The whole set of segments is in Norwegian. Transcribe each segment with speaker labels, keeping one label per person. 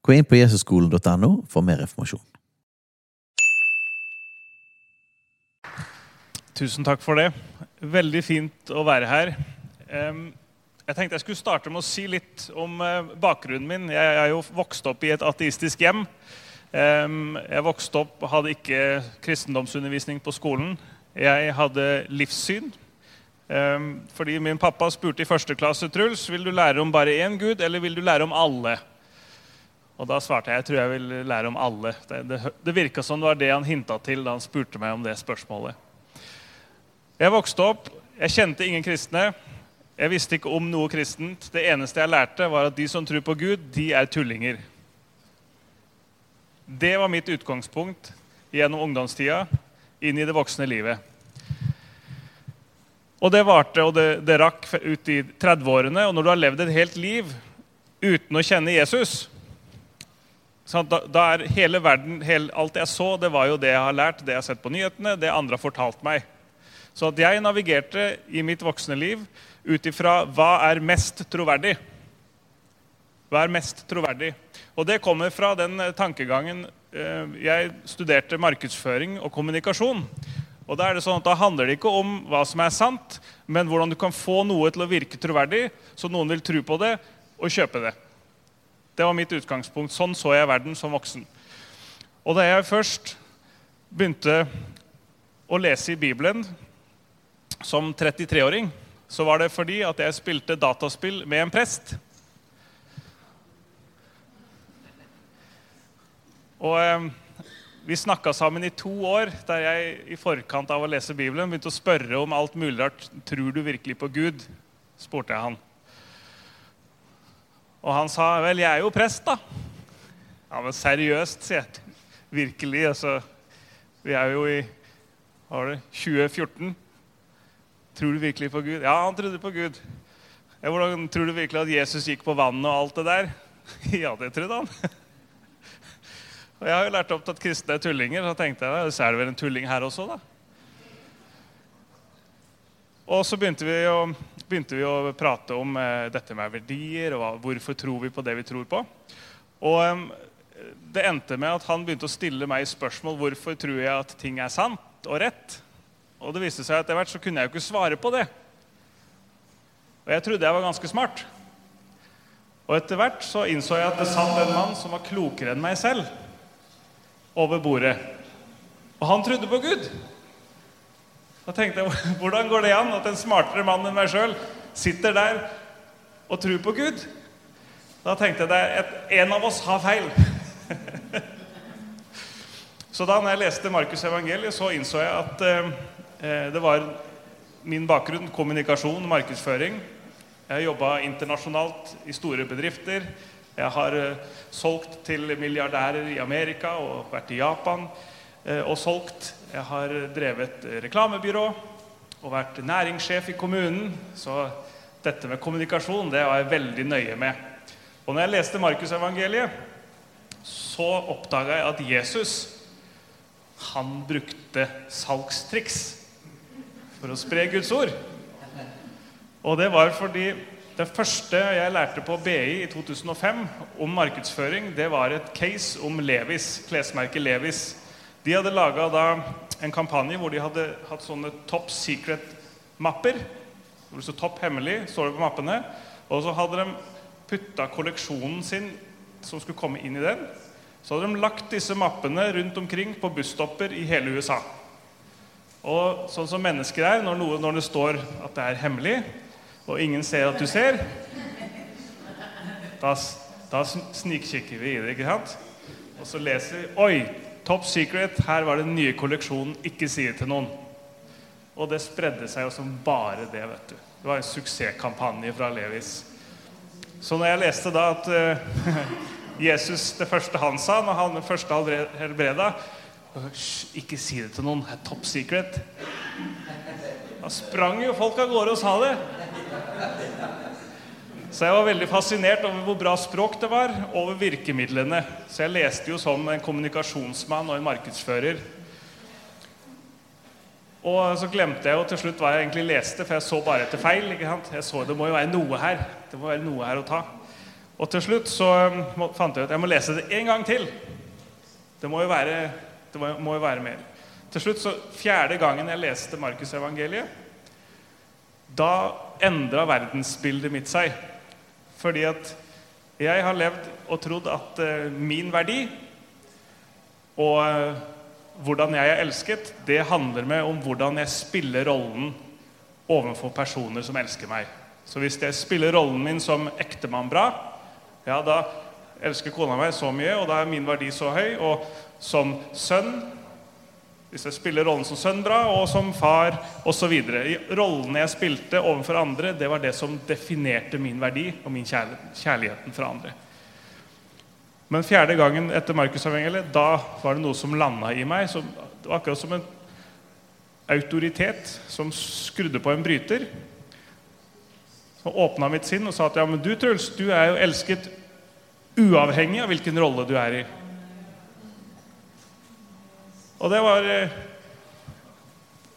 Speaker 1: Gå inn på jesusskolen.no for mer informasjon.
Speaker 2: Tusen takk for det. Veldig fint å være her. Jeg tenkte jeg skulle starte med å si litt om eh, bakgrunnen min. Jeg er jo vokst opp i et ateistisk hjem. Jeg vokste opp, hadde ikke kristendomsundervisning på skolen. Jeg hadde livssyn. Fordi min pappa spurte i første klasse Truls, vil du lære om bare én gud, eller vil du lære om alle. Og da svarte jeg jeg tror jeg vil lære om alle. Det, det, det virka som det var det han hinta til da han spurte meg om det spørsmålet. Jeg vokste opp, jeg kjente ingen kristne. Jeg visste ikke om noe kristent. Det eneste jeg lærte, var at de som tror på Gud, de er tullinger. Det var mitt utgangspunkt gjennom ungdomstida inn i det voksne livet. Og det varte, og det, det rakk ut i 30-årene. Og når du har levd et helt liv uten å kjenne Jesus da, da er hele verden, hele, Alt jeg så, det var jo det jeg har lært, det jeg har sett på nyhetene, det andre har fortalt meg. Så at jeg navigerte i mitt voksne liv ut ifra hva er mest troverdig. Hva er mest troverdig? Og det kommer fra den eh, tankegangen eh, Jeg studerte markedsføring og kommunikasjon. Og Da er det sånn at da handler det ikke om hva som er sant, men hvordan du kan få noe til å virke troverdig, så noen vil tro på det og kjøpe det. Det var mitt utgangspunkt. Sånn så jeg verden som voksen. Og da jeg først begynte å lese i Bibelen som 33-åring, så var det fordi at jeg spilte dataspill med en prest. Og eh, Vi snakka sammen i to år, der jeg i forkant av å lese Bibelen begynte å spørre om alt mulig rart. Tror du virkelig på Gud? spurte jeg han. Og han sa vel, jeg er jo prest, da. Ja, men seriøst, sier jeg. Virkelig. altså. Vi er jo i var det, 2014. Tror du virkelig på Gud? Ja, han trodde på Gud. Ja, hvordan Tror du virkelig at Jesus gikk på vannet og alt det der? Ja, det trodde han. Og Jeg har jo lært opp til at kristne er tullinger, så tenkte jeg så er det vel en tulling her også, da. Og så begynte vi å, begynte vi å prate om eh, dette med verdier og hvorfor tror vi på det vi tror på. Og det endte med at han begynte å stille meg spørsmål hvorfor tror jeg at ting er sant og rett. Og det viste seg at etter hvert så kunne jeg jo ikke svare på det. Og jeg trodde jeg var ganske smart. Og etter hvert så innså jeg at det satt en mann som var klokere enn meg selv, over bordet. Og han trodde på Gud. Da tenkte jeg, Hvordan går det an at en smartere mann enn meg sjøl sitter der og tror på Gud? Da tenkte jeg at en av oss har feil. så da når jeg leste Markus' evangeliet, så innså jeg at eh, det var min bakgrunn kommunikasjon, markedsføring. Jeg har jobba internasjonalt i store bedrifter. Jeg har eh, solgt til milliardærer i Amerika og vært i Japan eh, og solgt. Jeg har drevet reklamebyrå og vært næringssjef i kommunen. Så dette med kommunikasjon det var jeg veldig nøye med. Og når jeg leste Markusevangeliet, så oppdaga jeg at Jesus han brukte salgstriks for å spre Guds ord. Og det var fordi det første jeg lærte på BI i 2005 om markedsføring, det var et case om Levis, klesmerket Levis. De hadde laga en kampanje hvor de hadde hatt sånne top secret-mapper. Hvor det sto 'topp hemmelig', står det på mappene. Og så hadde de putta kolleksjonen sin som skulle komme inn i den. Så hadde de lagt disse mappene rundt omkring på busstopper i hele USA. Og sånn som mennesker er, når, noe, når det står at det er hemmelig, og ingen ser at du ser, da, da snikkikker vi i det. ikke sant? Og så leser vi Oi! Top secret. Her var den nye kolleksjonen. Ikke si det til noen. Og det spredde seg jo som bare det. vet du. Det var en suksesskampanje fra Levis. Så når jeg leste da at uh, Jesus det første han sa når han første helbreda ikke si det til noen. Det er top secret. Da sprang jo folk av gårde og sa det. Så jeg var veldig fascinert over hvor bra språk det var, over virkemidlene. Så jeg leste jo som en kommunikasjonsmann og en markedsfører. Og så glemte jeg jo til slutt hva jeg egentlig leste, for jeg så bare etter feil. ikke sant? Jeg så Det må jo være noe her. Det må være noe her å ta. Og til slutt så um, fant jeg ut at jeg må lese det en gang til. Det må jo være, det må, jo være mer. Til slutt, så Fjerde gangen jeg leste Markusevangeliet, da endra verdensbildet mitt seg. Fordi at jeg har levd og trodd at uh, min verdi og uh, hvordan jeg er elsket, det handler med om hvordan jeg spiller rollen overfor personer som elsker meg. Så hvis jeg spiller rollen min som ektemann bra, ja, da elsker kona meg så mye, og da er min verdi så høy. Og som sønn hvis jeg spiller rollen som sønn bra, og som far osv. Rollene jeg spilte overfor andre, det var det som definerte min verdi og min kjærligheten fra andre. Men fjerde gangen etter Markusevangeliet, da var det noe som landa i meg. Som, det var akkurat som en autoritet som skrudde på en bryter. Som åpna mitt sinn og sa at ja, men du Truls, du er jo elsket uavhengig av hvilken rolle du er i. Og det var eh,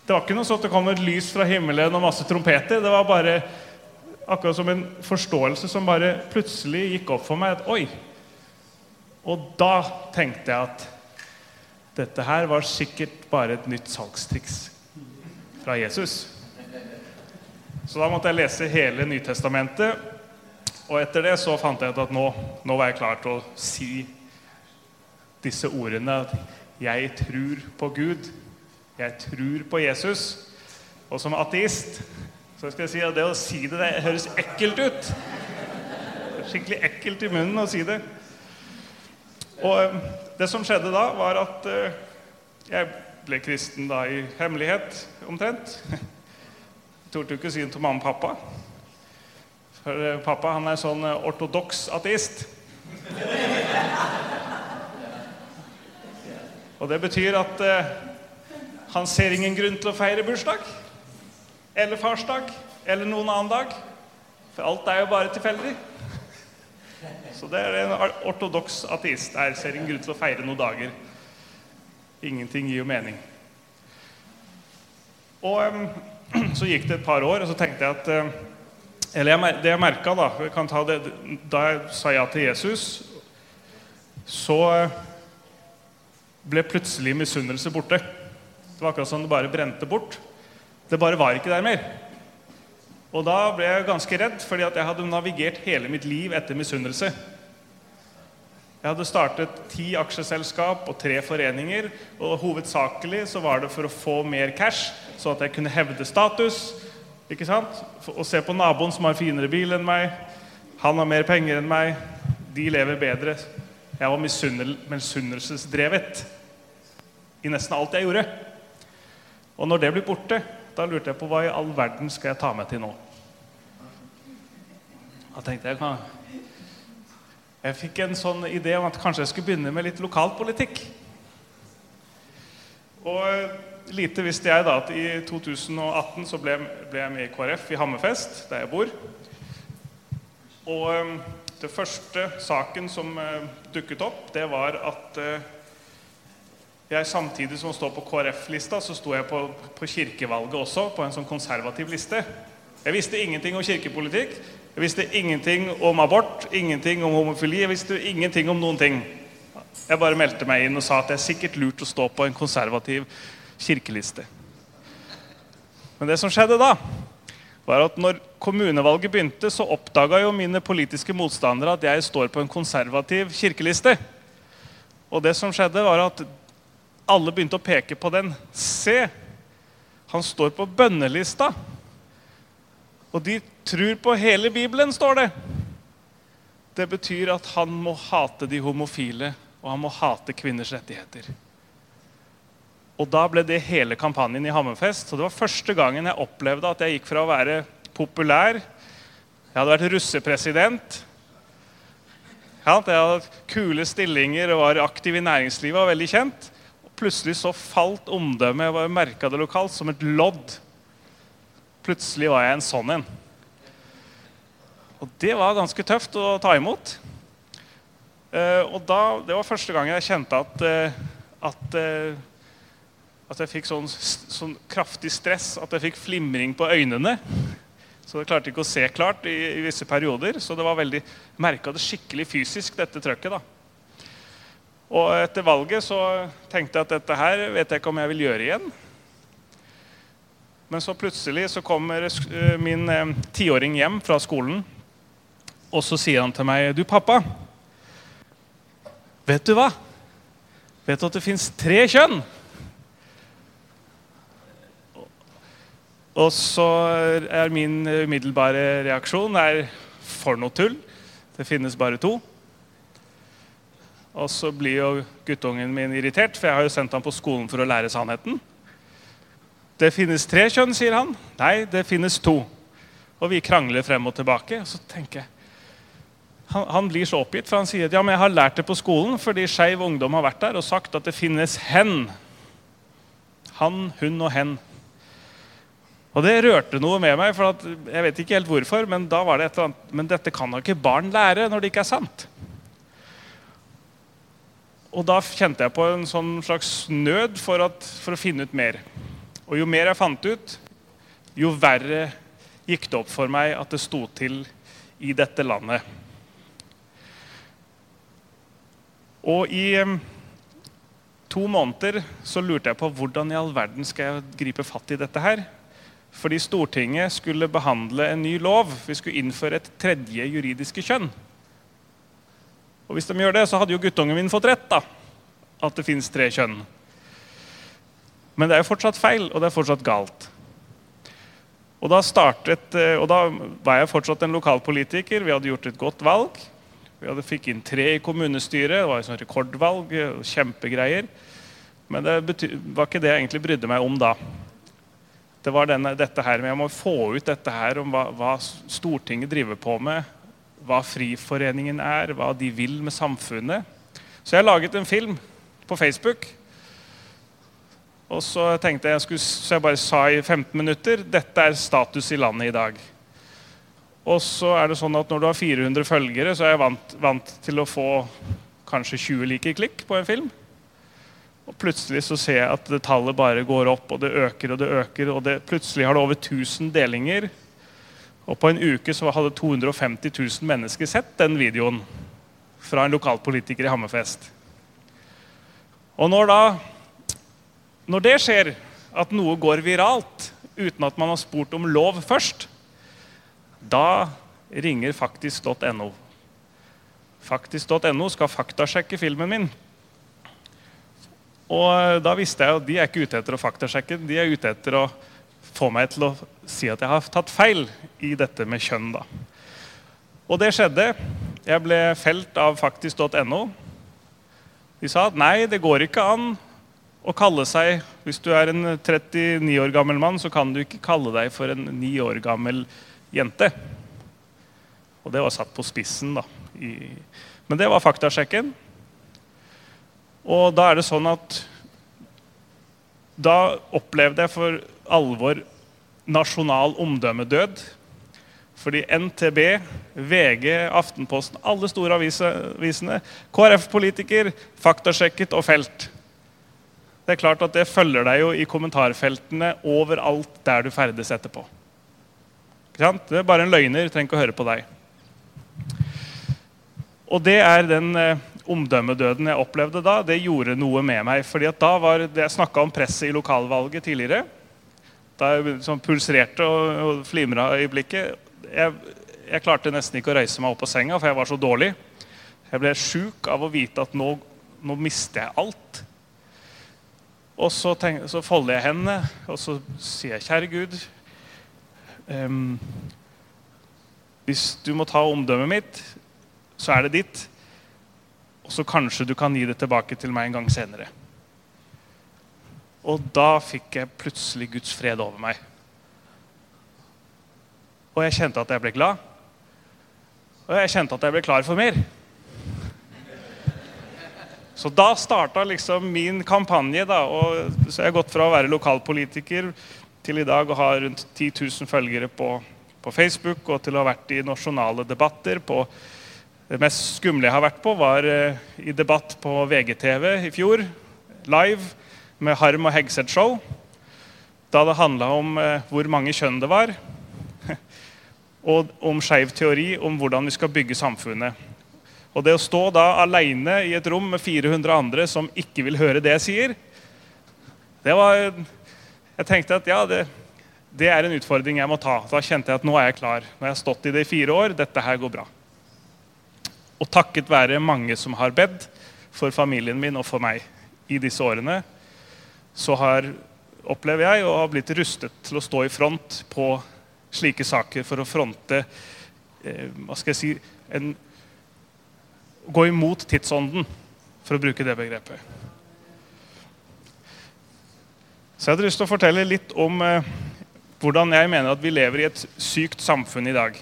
Speaker 2: Det var ikke noe sånn at det kom et lys fra himmelen og masse trompeter. Det var bare akkurat som en forståelse som bare plutselig gikk opp for meg. at oi, Og da tenkte jeg at dette her var sikkert bare et nytt salgstriks fra Jesus. Så da måtte jeg lese hele Nytestamentet. Og etter det så fant jeg ut at nå, nå var jeg klar til å si disse ordene. Jeg tror på Gud. Jeg tror på Jesus. Og som ateist så skal jeg si at det å si det, det høres ekkelt ut. Skikkelig ekkelt i munnen å si det. Og eh, det som skjedde da, var at eh, jeg ble kristen da i hemmelighet, omtrent. Jeg torde ikke si det til mamma og pappa. For eh, pappa han er sånn ortodoks ateist. Og det betyr at eh, han ser ingen grunn til å feire bursdag eller farsdag eller noen annen dag. For alt er jo bare tilfeldig. Så det er en ortodoks ateist der. Ser ingen grunn til å feire noen dager. Ingenting gir jo mening. Og um, så gikk det et par år, og så tenkte jeg at uh, Eller jeg, det jeg merka da jeg det, Da jeg sa ja til Jesus, så ble plutselig misunnelse borte. Det var akkurat som det bare brente bort. Det bare var ikke der mer. Og da ble jeg ganske redd, fordi jeg hadde navigert hele mitt liv etter misunnelse. Jeg hadde startet ti aksjeselskap og tre foreninger. Og hovedsakelig så var det for å få mer cash, så at jeg kunne hevde status. Ikke sant? Og se på naboen som har finere bil enn meg. Han har mer penger enn meg. De lever bedre. Jeg var misunnelsesdrevet i nesten alt jeg gjorde. Og når det blir borte, da lurte jeg på hva i all verden skal jeg ta meg til nå. Da tenkte jeg Jeg fikk en sånn idé om at kanskje jeg skulle begynne med litt lokalpolitikk. Og lite visste jeg da at i 2018 så ble, ble jeg med i KrF i Hammerfest, der jeg bor. Og det første saken som uh, dukket opp, det var at uh, jeg samtidig som å stå på KrF-lista, så sto jeg på, på, kirkevalget også, på en sånn konservativ liste. Jeg visste ingenting om kirkepolitikk. Jeg visste ingenting om abort, ingenting om homofili. Jeg visste ingenting om noen ting. Jeg bare meldte meg inn og sa at det er sikkert lurt å stå på en konservativ kirkeliste. Men det som skjedde da, var at når kommunevalget begynte, så oppdaga jo mine politiske motstandere at jeg står på en konservativ kirkeliste. Og det som skjedde, var at alle begynte å peke på den. Se! Han står på bønnelista. Og de tror på hele Bibelen, står det. Det betyr at han må hate de homofile, og han må hate kvinners rettigheter. Og da ble det hele kampanjen i Hammerfest. Så det var første gangen jeg opplevde at jeg gikk fra å være populær Jeg hadde vært russepresident. Ja, jeg hadde kule stillinger og var aktiv i næringslivet og veldig kjent. Og plutselig så falt omdømmet jeg merka det lokalt, som et lodd. Plutselig var jeg en sånn en. Og det var ganske tøft å ta imot. Uh, og da, Det var første gang jeg kjente at, uh, at, uh, at jeg fikk sånn, sånn, kraftig stress at jeg fikk flimring på øynene. Så jeg klarte ikke å se klart i, i visse perioder. Så det var veldig, merka det skikkelig fysisk, dette trøkket. da. Og etter valget så tenkte jeg at dette her vet jeg ikke om jeg vil gjøre igjen. Men så plutselig så kommer min tiåring hjem fra skolen, og så sier han til meg, 'Du, pappa, Vet du hva? Vet du at det fins tre kjønn? Og så er min umiddelbare reaksjon er for noe tull. Det finnes bare to. Og så blir jo guttungen min irritert, for jeg har jo sendt ham på skolen for å lære sannheten. Det finnes tre kjønn, sier han. Nei, det finnes to. Og vi krangler frem og tilbake. Og så tenker jeg han, han, blir så oppgitt, for han sier at ja, men jeg har lært det på skolen fordi Skeiv Ungdom har vært der og sagt at det finnes hen. Han, hun og hen. Og det rørte noe med meg, for jeg vet ikke helt hvorfor, men da var det et eller annet, men dette kan da ikke barn lære når det ikke er sant. Og da kjente jeg på en sånn slags nød for, at, for å finne ut mer. Og jo mer jeg fant ut, jo verre gikk det opp for meg at det sto til i dette landet. Og i to måneder så lurte jeg på hvordan i all verden skal jeg gripe fatt i dette her. Fordi Stortinget skulle behandle en ny lov. Vi skulle innføre et tredje juridiske kjønn. Og Hvis de gjør det, så hadde jo guttungen min fått rett. da, At det fins tre kjønn. Men det er jo fortsatt feil, og det er fortsatt galt. Og da, startet, eh, og da var jeg fortsatt en lokalpolitiker. Vi hadde gjort et godt valg. Vi hadde fikk inn tre i kommunestyret. Det var et sånt rekordvalg. Kjempegreier. Men det var ikke det jeg egentlig brydde meg om da. Det var denne, dette her med Jeg må få ut dette her om hva, hva Stortinget driver på med. Hva Friforeningen er, hva de vil med samfunnet. Så jeg laget en film på Facebook. Og så tenkte jeg, jeg skulle, så jeg bare sa i 15 minutter dette er status i landet i dag. Og så er det sånn at Når du har 400 følgere, så er jeg vant, vant til å få kanskje 20 like klikk på en film. Og Plutselig så ser jeg at tallet bare går opp, og det øker og det øker. og det, Plutselig har det over 1000 delinger. Og på en uke så hadde 250 000 mennesker sett den videoen fra en lokalpolitiker i Hammerfest. Og når da Når det skjer, at noe går viralt uten at man har spurt om lov først, da ringer faktisk.no. Faktisk.no skal faktasjekke filmen min. Og da visste jeg at de er ikke ute etter å faktasjekke, de er ute etter å få meg til å si at jeg har tatt feil i dette med kjønn. da. Og det skjedde. Jeg ble felt av faktisk.no. De sa at nei, det går ikke an å kalle seg Hvis du er en 39 år gammel mann, så kan du ikke kalle deg for en 9 år gammel jente. Og det var satt på spissen, da. men det var faktasjekken. Og da er det sånn at Da opplevde jeg for alvor nasjonal omdømmedød. Fordi NTB, VG, Aftenposten, alle store avisene, KrF-politiker, faktasjekket og felt. Det er klart at det følger deg jo i kommentarfeltene overalt der du ferdes etterpå. Det er bare en løgner. Trenger ikke å høre på deg. Og det er den eh, omdømmedøden jeg opplevde da. Det gjorde noe med meg. fordi at da var det Jeg snakka om presset i lokalvalget tidligere. Da jeg sånn, pulserte og, og flimra i blikket. Jeg, jeg, klarte nesten ikke å reise meg opp av senga, for jeg var så dårlig. Jeg ble sjuk av å vite at nå, nå mister jeg alt. Og så, tenk, så folder jeg hendene og så sier jeg, kjære Gud, um, Hvis du må ta omdømmet mitt, så er det ditt. Så kanskje du kan gi det tilbake til meg en gang senere. Og da fikk jeg plutselig Guds fred over meg. Og jeg kjente at jeg ble glad. Og jeg kjente at jeg ble klar for mer. Så da starta liksom min kampanje. da, og Så jeg har gått fra å være lokalpolitiker til i dag å ha rundt 10 000 følgere på, på Facebook, og til å ha vært i nasjonale debatter. på Det mest skumle jeg har vært på, var eh, i debatt på VGTV i fjor, live, med Harm og Hegseth Show. Da det handla om eh, hvor mange kjønn det var, og om skeiv teori om hvordan vi skal bygge samfunnet. Og det å stå da aleine i et rom med 400 andre som ikke vil høre det jeg sier, det var Jeg tenkte at ja, det, det er en utfordring jeg må ta. Da kjente jeg at nå er jeg klar. Nå har jeg stått i det i fire år. Dette her går bra. Og takket være mange som har bedt for familien min og for meg i disse årene, så har, opplever jeg og har blitt rustet til å stå i front på slike saker for å fronte eh, hva skal jeg si, en, Gå imot tidsånden, for å bruke det begrepet. Så jeg hadde lyst til å fortelle litt om eh, hvordan jeg mener at vi lever i et sykt samfunn i dag.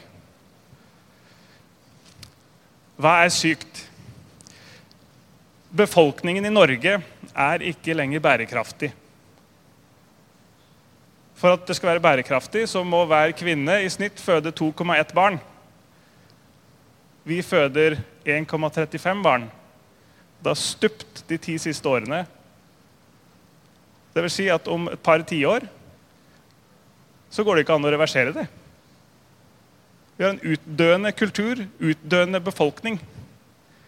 Speaker 2: Hva er sykt? Befolkningen i Norge er ikke lenger bærekraftig. For at det skal være bærekraftig, så må hver kvinne i snitt føde 2,1 barn. Vi føder 1,35 barn. Det har stupt de ti siste årene. Det vil si at om et par tiår så går det ikke an å reversere det. Vi har en utdøende kultur, utdøende befolkning.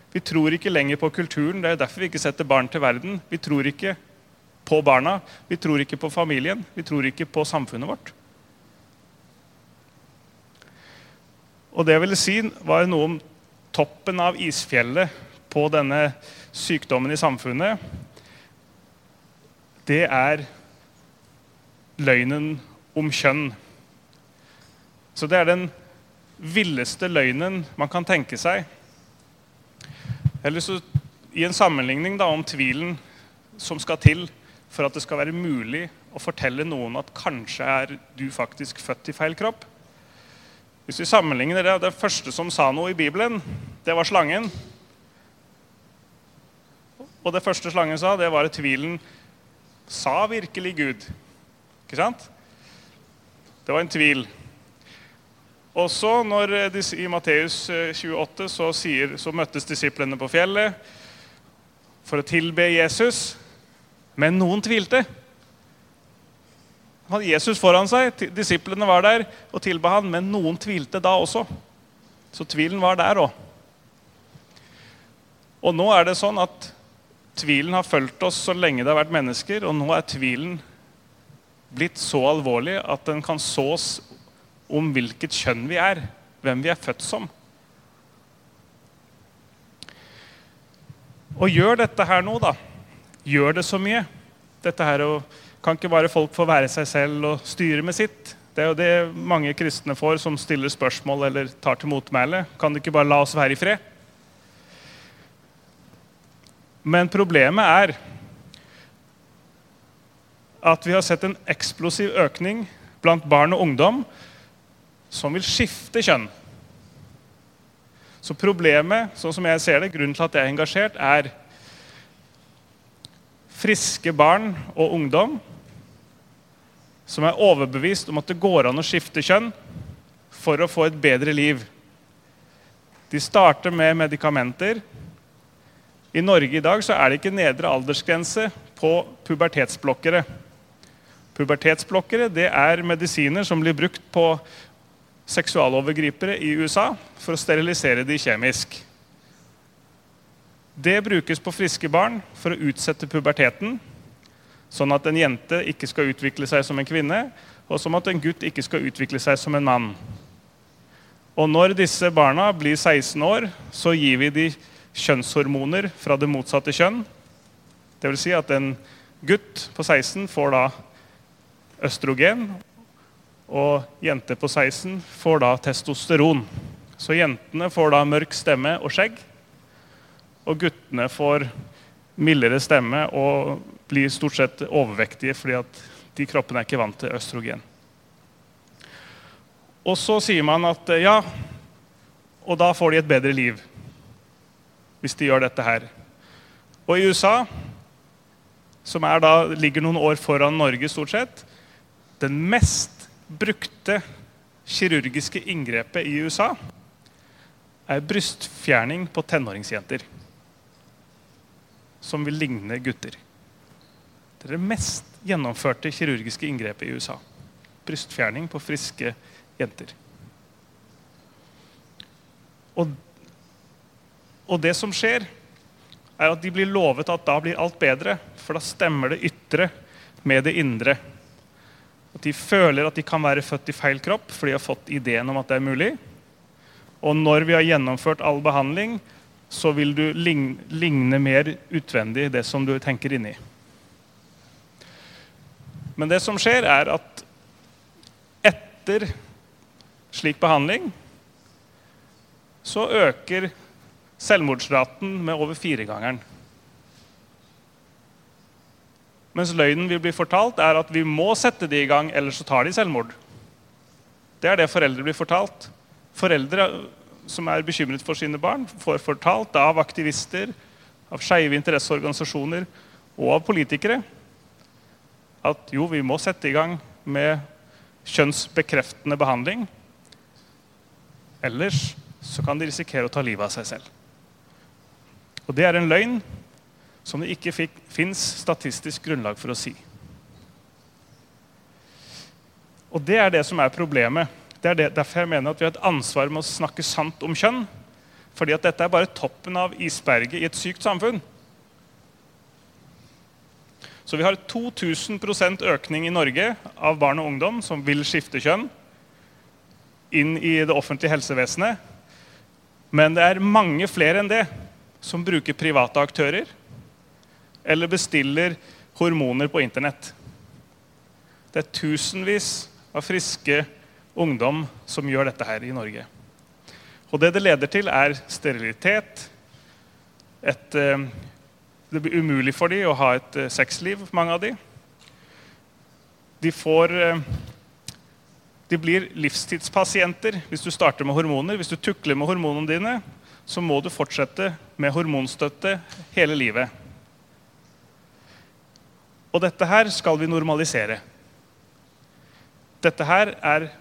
Speaker 2: Vi tror ikke lenger på kulturen. Det er derfor vi ikke setter barn til verden. Vi tror ikke på barna. Vi tror ikke på familien. Vi tror ikke på samfunnet vårt. Og det jeg ville si, var noe om toppen av isfjellet på denne sykdommen i samfunnet. Det er løgnen om kjønn. Så det er den villeste løgnen man kan tenke seg. Eller så, I en sammenligning da, om tvilen som skal til for at det skal være mulig å fortelle noen at kanskje er du faktisk født i feil kropp. Hvis vi sammenligner det, det første som sa noe i Bibelen, det var slangen. Og det første slangen sa, det var at tvilen sa virkelig Gud. Ikke sant? Det var en tvil. Og så, når I Matteus 28 så, sier, så møttes disiplene på fjellet for å tilbe Jesus. Men noen tvilte. Han Jesus foran seg, disiplene var der og tilba han, men noen tvilte da også. Så tvilen var der òg. Og nå er det sånn at tvilen har fulgt oss så lenge det har vært mennesker, og nå er tvilen blitt så alvorlig at den kan sås om hvilket kjønn vi er, hvem vi er født som. Og gjør dette her nå, da gjør det så mye. Dette her og Kan ikke bare folk få være seg selv og styre med sitt? Det er jo det mange kristne får som stiller spørsmål eller tar til motmæle. Kan du ikke bare la oss være i fred? Men problemet er at vi har sett en eksplosiv økning blant barn og ungdom som vil skifte kjønn. Så problemet, sånn som jeg ser det, grunnen til at jeg er engasjert, er friske barn og ungdom som er overbevist om at det går an å skifte kjønn for å få et bedre liv. De starter med medikamenter. I Norge i dag så er det ikke nedre aldersgrense på pubertetsblokkere. Pubertetsblokkere det er medisiner som blir brukt på seksualovergripere i USA for å sterilisere de kjemisk. Det brukes på friske barn for å utsette puberteten, sånn at en jente ikke skal utvikle seg som en kvinne, og sånn at en gutt ikke skal utvikle seg som en mann. Og når disse barna blir 16 år, så gir vi de kjønnshormoner fra det motsatte kjønn. Dvs. Si at en gutt på 16 får da østrogen, og jente på 16 får da testosteron. Så jentene får da mørk stemme og skjegg. Og guttene får mildere stemme og blir stort sett overvektige fordi at de kroppene er ikke vant til østrogen. Og så sier man at eh, ja, og da får de et bedre liv hvis de gjør dette her. Og i USA, som da, ligger noen år foran Norge stort sett, den mest brukte kirurgiske inngrepet i USA er brystfjerning på tenåringsjenter. Som vil ligne gutter. Det er det mest gjennomførte kirurgiske inngrepet i USA. Brystfjerning på friske jenter. Og, og det som skjer, er at de blir lovet at da blir alt bedre, for da stemmer det ytre med det indre. At de føler at de kan være født i feil kropp, fordi de har fått ideen om at det er mulig. Og når vi har gjennomført all behandling, så vil du ligne, mer utvendig det som du tenker inni. Men det som skjer, er at etter slik behandling så øker selvmordsraten med over firegangeren. Mens løgnen vi blir fortalt, er at vi må sette de i gang, ellers så tar de selvmord. Det er det foreldre blir fortalt. Foreldre som er bekymret for sine barn, får fortalt av aktivister, av skeive interesseorganisasjoner og av politikere at jo, vi må sette i gang med kjønnsbekreftende behandling. Ellers så kan de risikere å ta livet av seg selv. Og det er en løgn som det ikke fins statistisk grunnlag for å si. Og det er det som er problemet. Det er det, derfor jeg mener at vi har et ansvar med å snakke sant om kjønn. Fordi at dette er bare toppen av isberget i et sykt samfunn. Så vi har 2000% økning i Norge av barn og ungdom som vil skifte kjønn inn i det offentlige helsevesenet. Men det er mange flere enn det som bruker private aktører eller bestiller hormoner på Internett. Det er tusenvis av friske ungdom som gjør dette her i Norge. Og det det leder til, er sterilitet. Et, eh, det blir umulig for dem å ha et eh, sexliv, mange av dem. De får eh, de blir livstidspasienter hvis du starter med hormoner. Hvis du tukler med hormonene dine, så må du fortsette med hormonstøtte hele livet. Og dette her skal vi normalisere. Dette her er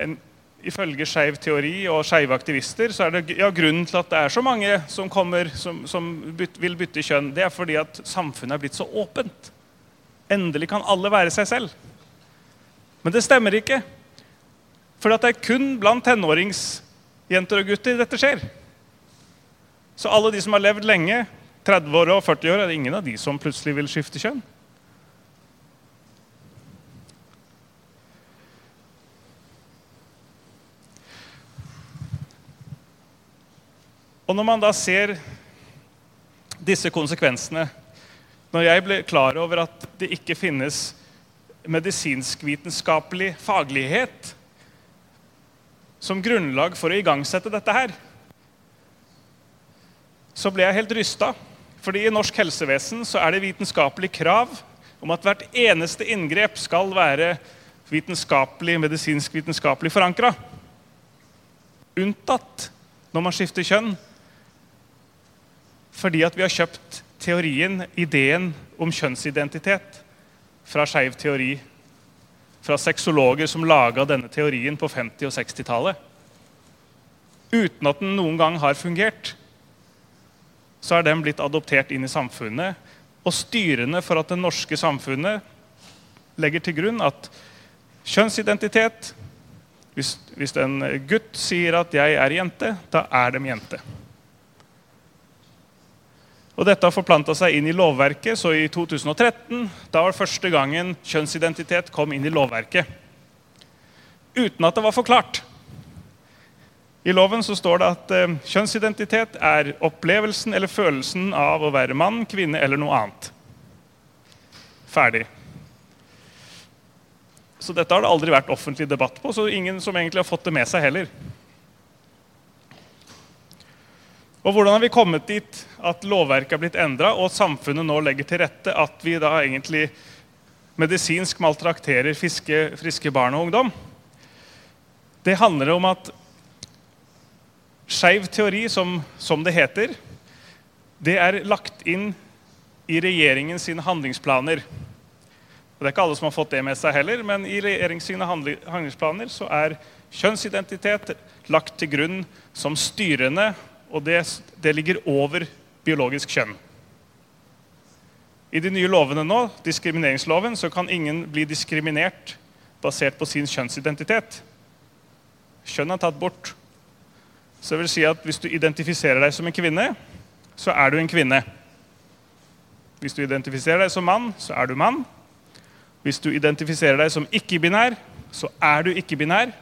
Speaker 2: en, Ifølge skeiv teori og skeive aktivister så er det ja, grunnen til at det er så mange som kommer som, som byt, vil bytte kjønn, det er fordi at samfunnet er blitt så åpent. Endelig kan alle være seg selv. Men det stemmer ikke. For det er kun blant tenåringsjenter og gutter dette skjer. Så alle de som har levd lenge, 30 år og 40 år, er det ingen av de som plutselig vil skifte kjønn. Og når man da ser disse konsekvensene Når jeg ble klar over at det ikke finnes medisinskvitenskapelig faglighet som grunnlag for å igangsette dette her, så ble jeg helt rysta. Fordi i norsk helsevesen så er det vitenskapelig krav om at hvert eneste inngrep skal være vitenskapelig, medisinsk vitenskapelig forankra. Unntatt når man skifter kjønn. Fordi at vi har kjøpt teorien, ideen om kjønnsidentitet, fra skeiv teori fra sexologer som laga denne teorien på 50- og 60-tallet. Uten at den noen gang har fungert, så er den blitt adoptert inn i samfunnet. Og styrende for at det norske samfunnet legger til grunn at kjønnsidentitet hvis, hvis en gutt sier at 'jeg er jente', da er de jente. Og Dette har forplanta seg inn i lovverket, så i 2013 da var det første gangen kjønnsidentitet kom inn i lovverket. Uten at det var forklart. I loven så står det at eh, kjønnsidentitet er opplevelsen eller følelsen av å være mann, kvinne eller noe annet. Ferdig. Så dette har det aldri vært offentlig debatt på, så ingen som egentlig har fått det med seg heller. Og Hvordan har vi kommet dit at lovverket er blitt endra, og samfunnet nå legger til rette at vi da egentlig medisinsk maltrakterer fiske, friske barn og ungdom? Det handler om at skeiv teori, som, som, det heter, det er lagt inn i regjeringens handlingsplaner. Og Det er ikke alle som har fått det med seg heller, men i regjeringens handlingsplaner så er kjønnsidentitet lagt til grunn som styrende, og det, det ligger over biologisk kjønn. I de nye lovene nå, diskrimineringsloven, så kan ingen bli diskriminert basert på sin kjønnsidentitet. Kjønn er tatt bort. Så det vil si at hvis du identifiserer deg som en kvinne, så er du en kvinne. Hvis du identifiserer deg som mann, så er du mann. Hvis du identifiserer deg som ikke-binær, så er du ikke-binær.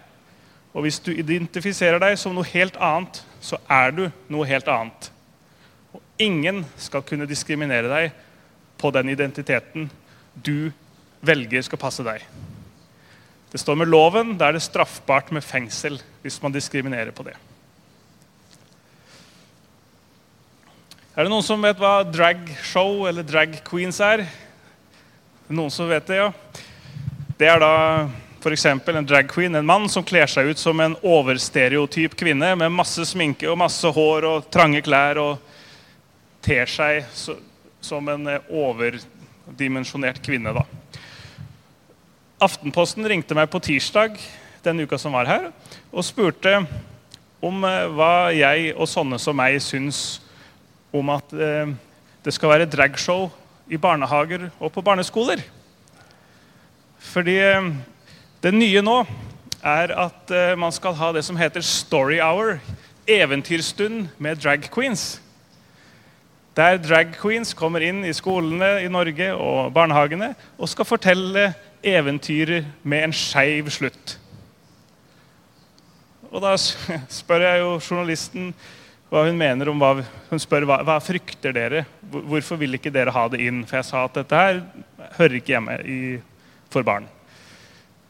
Speaker 2: Og hvis du identifiserer deg som noe helt annet, så er du noe helt annet. Og ingen skal kunne diskriminere deg på den identiteten du velger skal passe deg. Det står med loven, da er det straffbart med fengsel hvis man diskriminerer på det. Er det noen som vet hva dragshow eller drag queens er? Noen som vet det, ja? Det er da f.eks. en drag queen, en mann som kler seg ut som en overstereotyp kvinne med masse sminke og masse hår og trange klær og ter seg som en eh, overdimensjonert kvinne. da. Aftenposten ringte meg på tirsdag den uka som var her, og spurte om eh, hva jeg og sånne som meg syns om at eh, det skal være dragshow i barnehager og på barneskoler. Fordi det nye nå er at eh, man skal ha det som heter story hour. Eventyrstund med drag queens. Der drag queens kommer inn i skolene i Norge og barnehagene og skal fortelle eventyrer med en skeiv slutt. Og da spør jeg jo journalisten hva hun mener om hva Hun spør hva, hva frykter dere? Hvorfor vil ikke dere ha det inn? For jeg sa at dette her hører ikke hjemme i, for barn.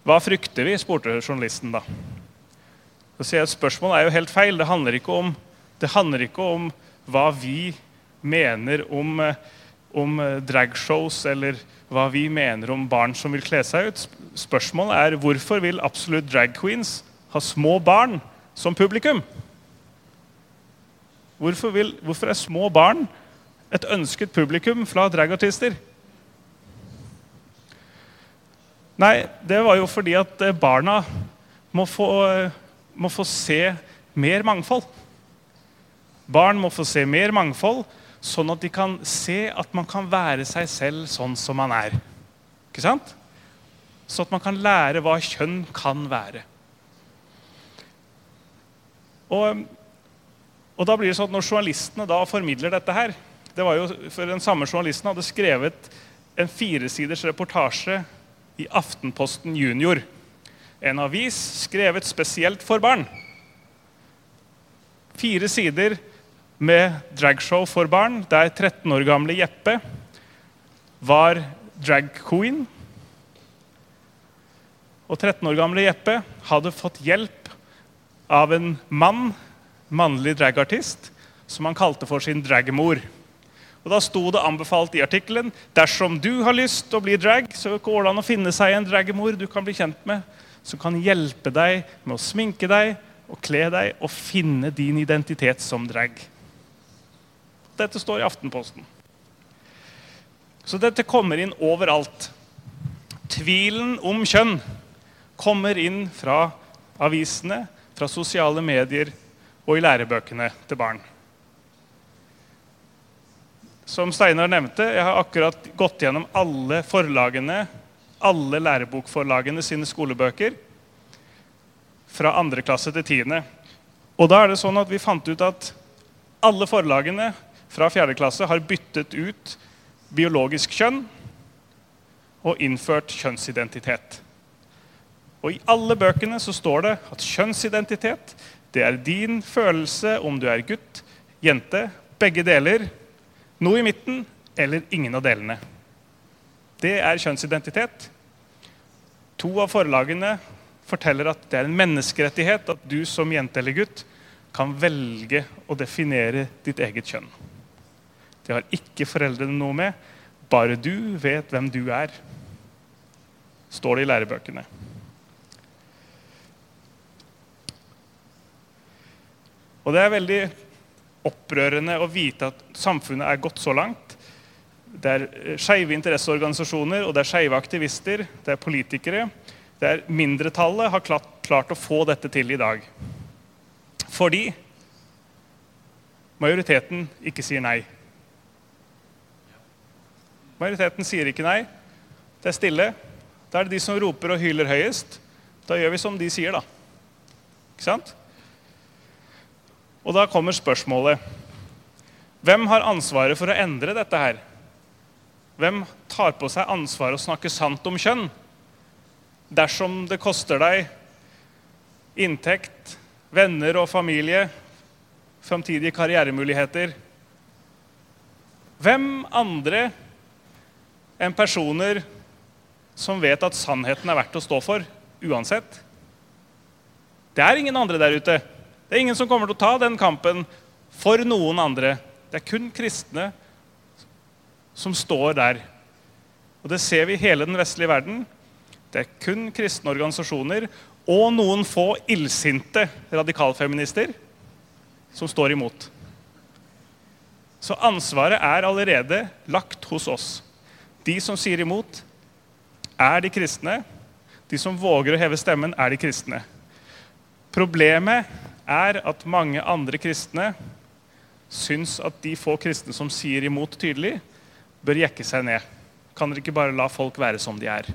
Speaker 2: Hva frykter vi? spurte journalisten da. Så sier jeg at Spørsmålet er jo helt feil. Det handler ikke om, handler ikke om hva vi mener om, eh, om eh, dragshows, eller hva vi mener om barn som vil kle seg ut. Spørsmålet er hvorfor vil absolutt drag queens ha små barn som publikum? Hvorfor, vil, hvorfor er små barn et ønsket publikum fra dragartister? Nei, det var jo fordi at eh, barna må få, eh, må få se mer mangfold. Barn må få se mer mangfold, sånn at de kan se at man kan være seg selv sånn som man er. Ikke sant? Så at man kan lære hva kjønn kan være. Og, og da blir det sånn at Når journalistene da formidler dette her det var jo for Den samme journalisten hadde skrevet en firesiders reportasje i Aftenposten Junior. En avis skrevet spesielt for barn. Fire sider med dragshow for barn, der 13 år gamle Jeppe var drag queen. Og 13 år gamle Jeppe hadde fått hjelp av en mann, mannlig dragartist, som han kalte for sin dragmor. Og Da sto det anbefalt i artikkelen dersom du har lyst til å bli drag, så går det an å finne seg en dragmor du kan bli kjent med, som kan hjelpe deg med å sminke deg og kle deg og finne din identitet som drag. Dette står i Aftenposten. Så dette kommer inn overalt. Tvilen om kjønn kommer inn fra avisene, fra sosiale medier og i lærebøkene til barn. Som Steinar nevnte, jeg har akkurat gått gjennom alle forlagene, alle lærebokforlagene sine skolebøker fra andre klasse til tiende. Og da er det sånn at vi fant ut at alle forlagene fra fjerde klasse har byttet ut biologisk kjønn og innført kjønnsidentitet. Og I alle bøkene så står det at kjønnsidentitet det er din følelse om du er gutt, jente, begge deler, noe i midten eller ingen av delene. Det er kjønnsidentitet. To av forlagene forteller at det er en menneskerettighet at du som jente eller gutt kan velge å definere ditt eget kjønn. Det har ikke foreldrene noe med. Bare du vet hvem du er, står det i lærebøkene. Og det er veldig opprørende å vite at samfunnet er gått så langt. Det er eh, skeive interesseorganisasjoner og det er skeive aktivister, det er politikere. Det er Mindretallet har klart, klart å få dette til i dag. Fordi majoriteten ikke sier nei. Majoriteten sier ikke nei. Det er stille. Da er det de som roper og hyler høyest. Da gjør vi som de sier, da. Ikke sant? Og da kommer spørsmålet Hvem har ansvaret for å endre dette her? Hvem tar på seg ansvaret å snakke sant om kjønn? Dersom det koster deg inntekt, venner og familie, framtidige karrieremuligheter Hvem andre enn personer som vet at sannheten er verdt å stå for uansett? Det er ingen andre der ute. Det er ingen som kommer til å ta den kampen for noen andre. Det er kun kristne som står der. Og Det ser vi i hele den vestlige verden. Det er kun kristne organisasjoner og noen få illsinte radikalfeminister som står imot. Så ansvaret er allerede lagt hos oss. De som sier imot, er de kristne. De som våger å heve stemmen, er de kristne. Problemet er at mange andre kristne syns at de få kristne som sier imot tydelig, bør jekke seg ned. Kan dere ikke bare la folk være som de er?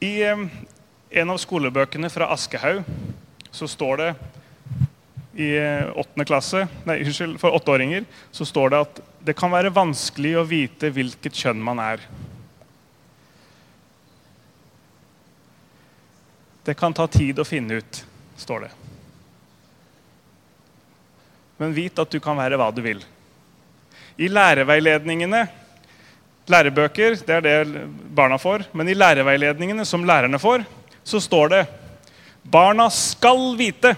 Speaker 2: I en av skolebøkene fra Aschehoug så står det i eh, åttende klasse, nei, unnskyld, for åtteåringer så står det at det kan være vanskelig å vite hvilket kjønn man er. Det kan ta tid å finne ut, står det. Men vit at du kan være hva du vil. I læreveiledningene Lærebøker det er det barna får. Men i læreveiledningene som lærerne får, så står det barna skal vite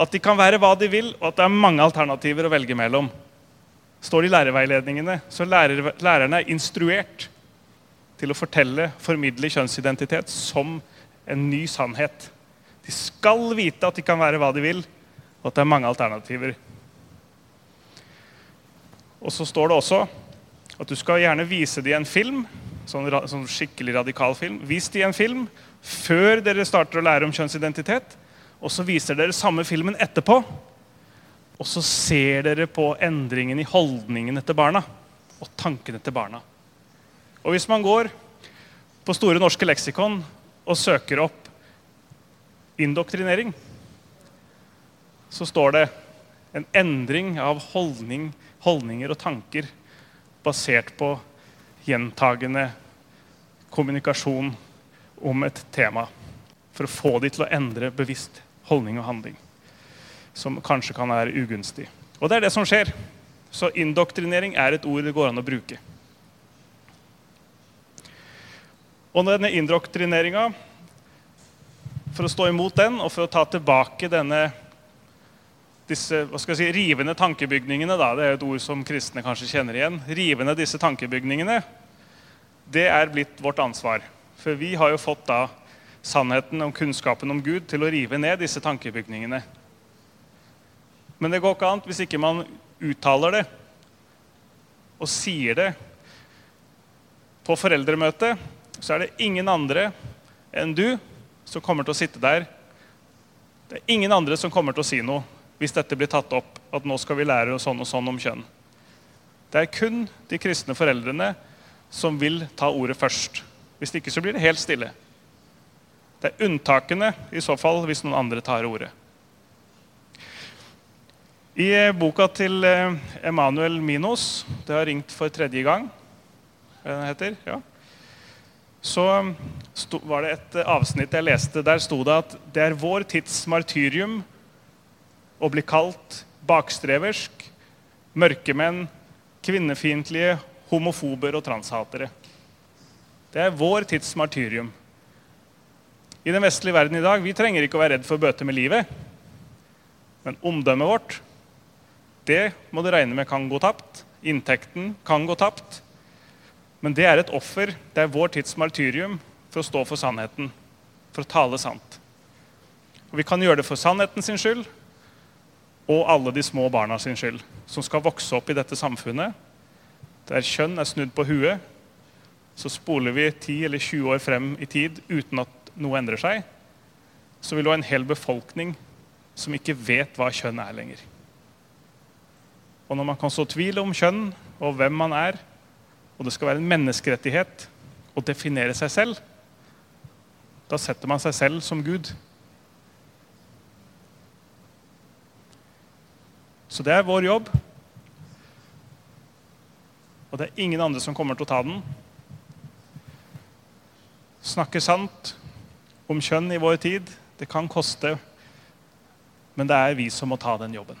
Speaker 2: at de kan være hva de vil, og at det er mange alternativer å velge mellom. står det i lærerveiledningene. Så lærer, lærerne er instruert til å fortelle, formidle kjønnsidentitet som en ny sannhet. De skal vite at de kan være hva de vil, og at det er mange alternativer. Og så står det også at du skal gjerne vise dem en film, sånn, sånn skikkelig radikal film. Vis dem en film før dere starter å lære om kjønnsidentitet. Og så viser dere samme filmen etterpå. Og så ser dere på endringen i holdningene til barna og tankene til barna. Og hvis man går på Store norske leksikon og søker opp indoktrinering, så står det en endring av holdning, holdninger og tanker basert på gjentagende kommunikasjon om et tema. For å få de til å endre bevisst holdning og handling. Som kanskje kan være ugunstig. Og det er det som skjer. Så indoktrinering er et ord det går an å bruke. Og denne indoktrineringa, for å stå imot den og for å ta tilbake denne disse hva skal jeg si, rivende tankebygningene da, Det er et ord som kristne kanskje kjenner igjen. Rivende disse tankebygningene, det er blitt vårt ansvar. For vi har jo fått da sannheten om kunnskapen om Gud til å rive ned disse tankebygningene. Men det går ikke annet hvis ikke man uttaler det og sier det. På foreldremøtet så er det ingen andre enn du som kommer til å sitte der. Det er ingen andre som kommer til å si noe hvis dette blir tatt opp. At nå skal vi lære sånn og sånn om kjønn. Det er kun de kristne foreldrene som vil ta ordet først. Hvis ikke så blir det helt stille. Det er unntakene i så fall hvis noen andre tar ordet. I eh, boka til eh, Emanuel Minos, det har ringt for tredje gang, den heter, ja. så sto, var det et avsnitt jeg leste. Der sto det at det er vår tids martyrium å bli kalt bakstreversk, mørkemenn, kvinnefiendtlige, homofober og transhatere. Det er vår tids martyrium i den vestlige verden i dag vi trenger ikke å være redd for å bøte med livet. Men omdømmet vårt, det må du regne med kan gå tapt. Inntekten kan gå tapt. Men det er et offer. Det er vår tids martyrium for å stå for sannheten, for å tale sant. Og vi kan gjøre det for sannheten sin skyld og alle de små barna sin skyld, som skal vokse opp i dette samfunnet der kjønn er snudd på huet. Så spoler vi 10 eller 20 år frem i tid uten at noe endrer seg. Så vil du ha en hel befolkning som ikke vet hva kjønn er lenger. Og når man kan så tvil om kjønn og hvem man er, og det skal være en menneskerettighet å definere seg selv, da setter man seg selv som Gud. Så det er vår jobb. Og det er ingen andre som kommer til å ta den. Snakke sant om kjønn i vår tid, det kan koste, men det er vi som må ta den jobben.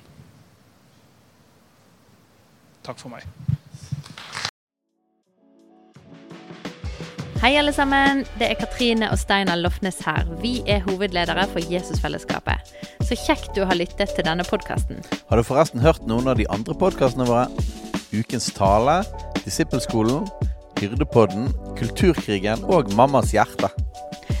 Speaker 2: Takk for meg.
Speaker 3: Hei, alle sammen. Det er Katrine og Steinar Lofnes her. Vi er hovedledere for Jesusfellesskapet. Så kjekt du har lyttet til denne podkasten.
Speaker 1: Har du forresten hørt noen av de andre podkastene våre? Ukens tale, Disippelskolen, Hyrdepodden, Kulturkrigen og Mammas hjerte.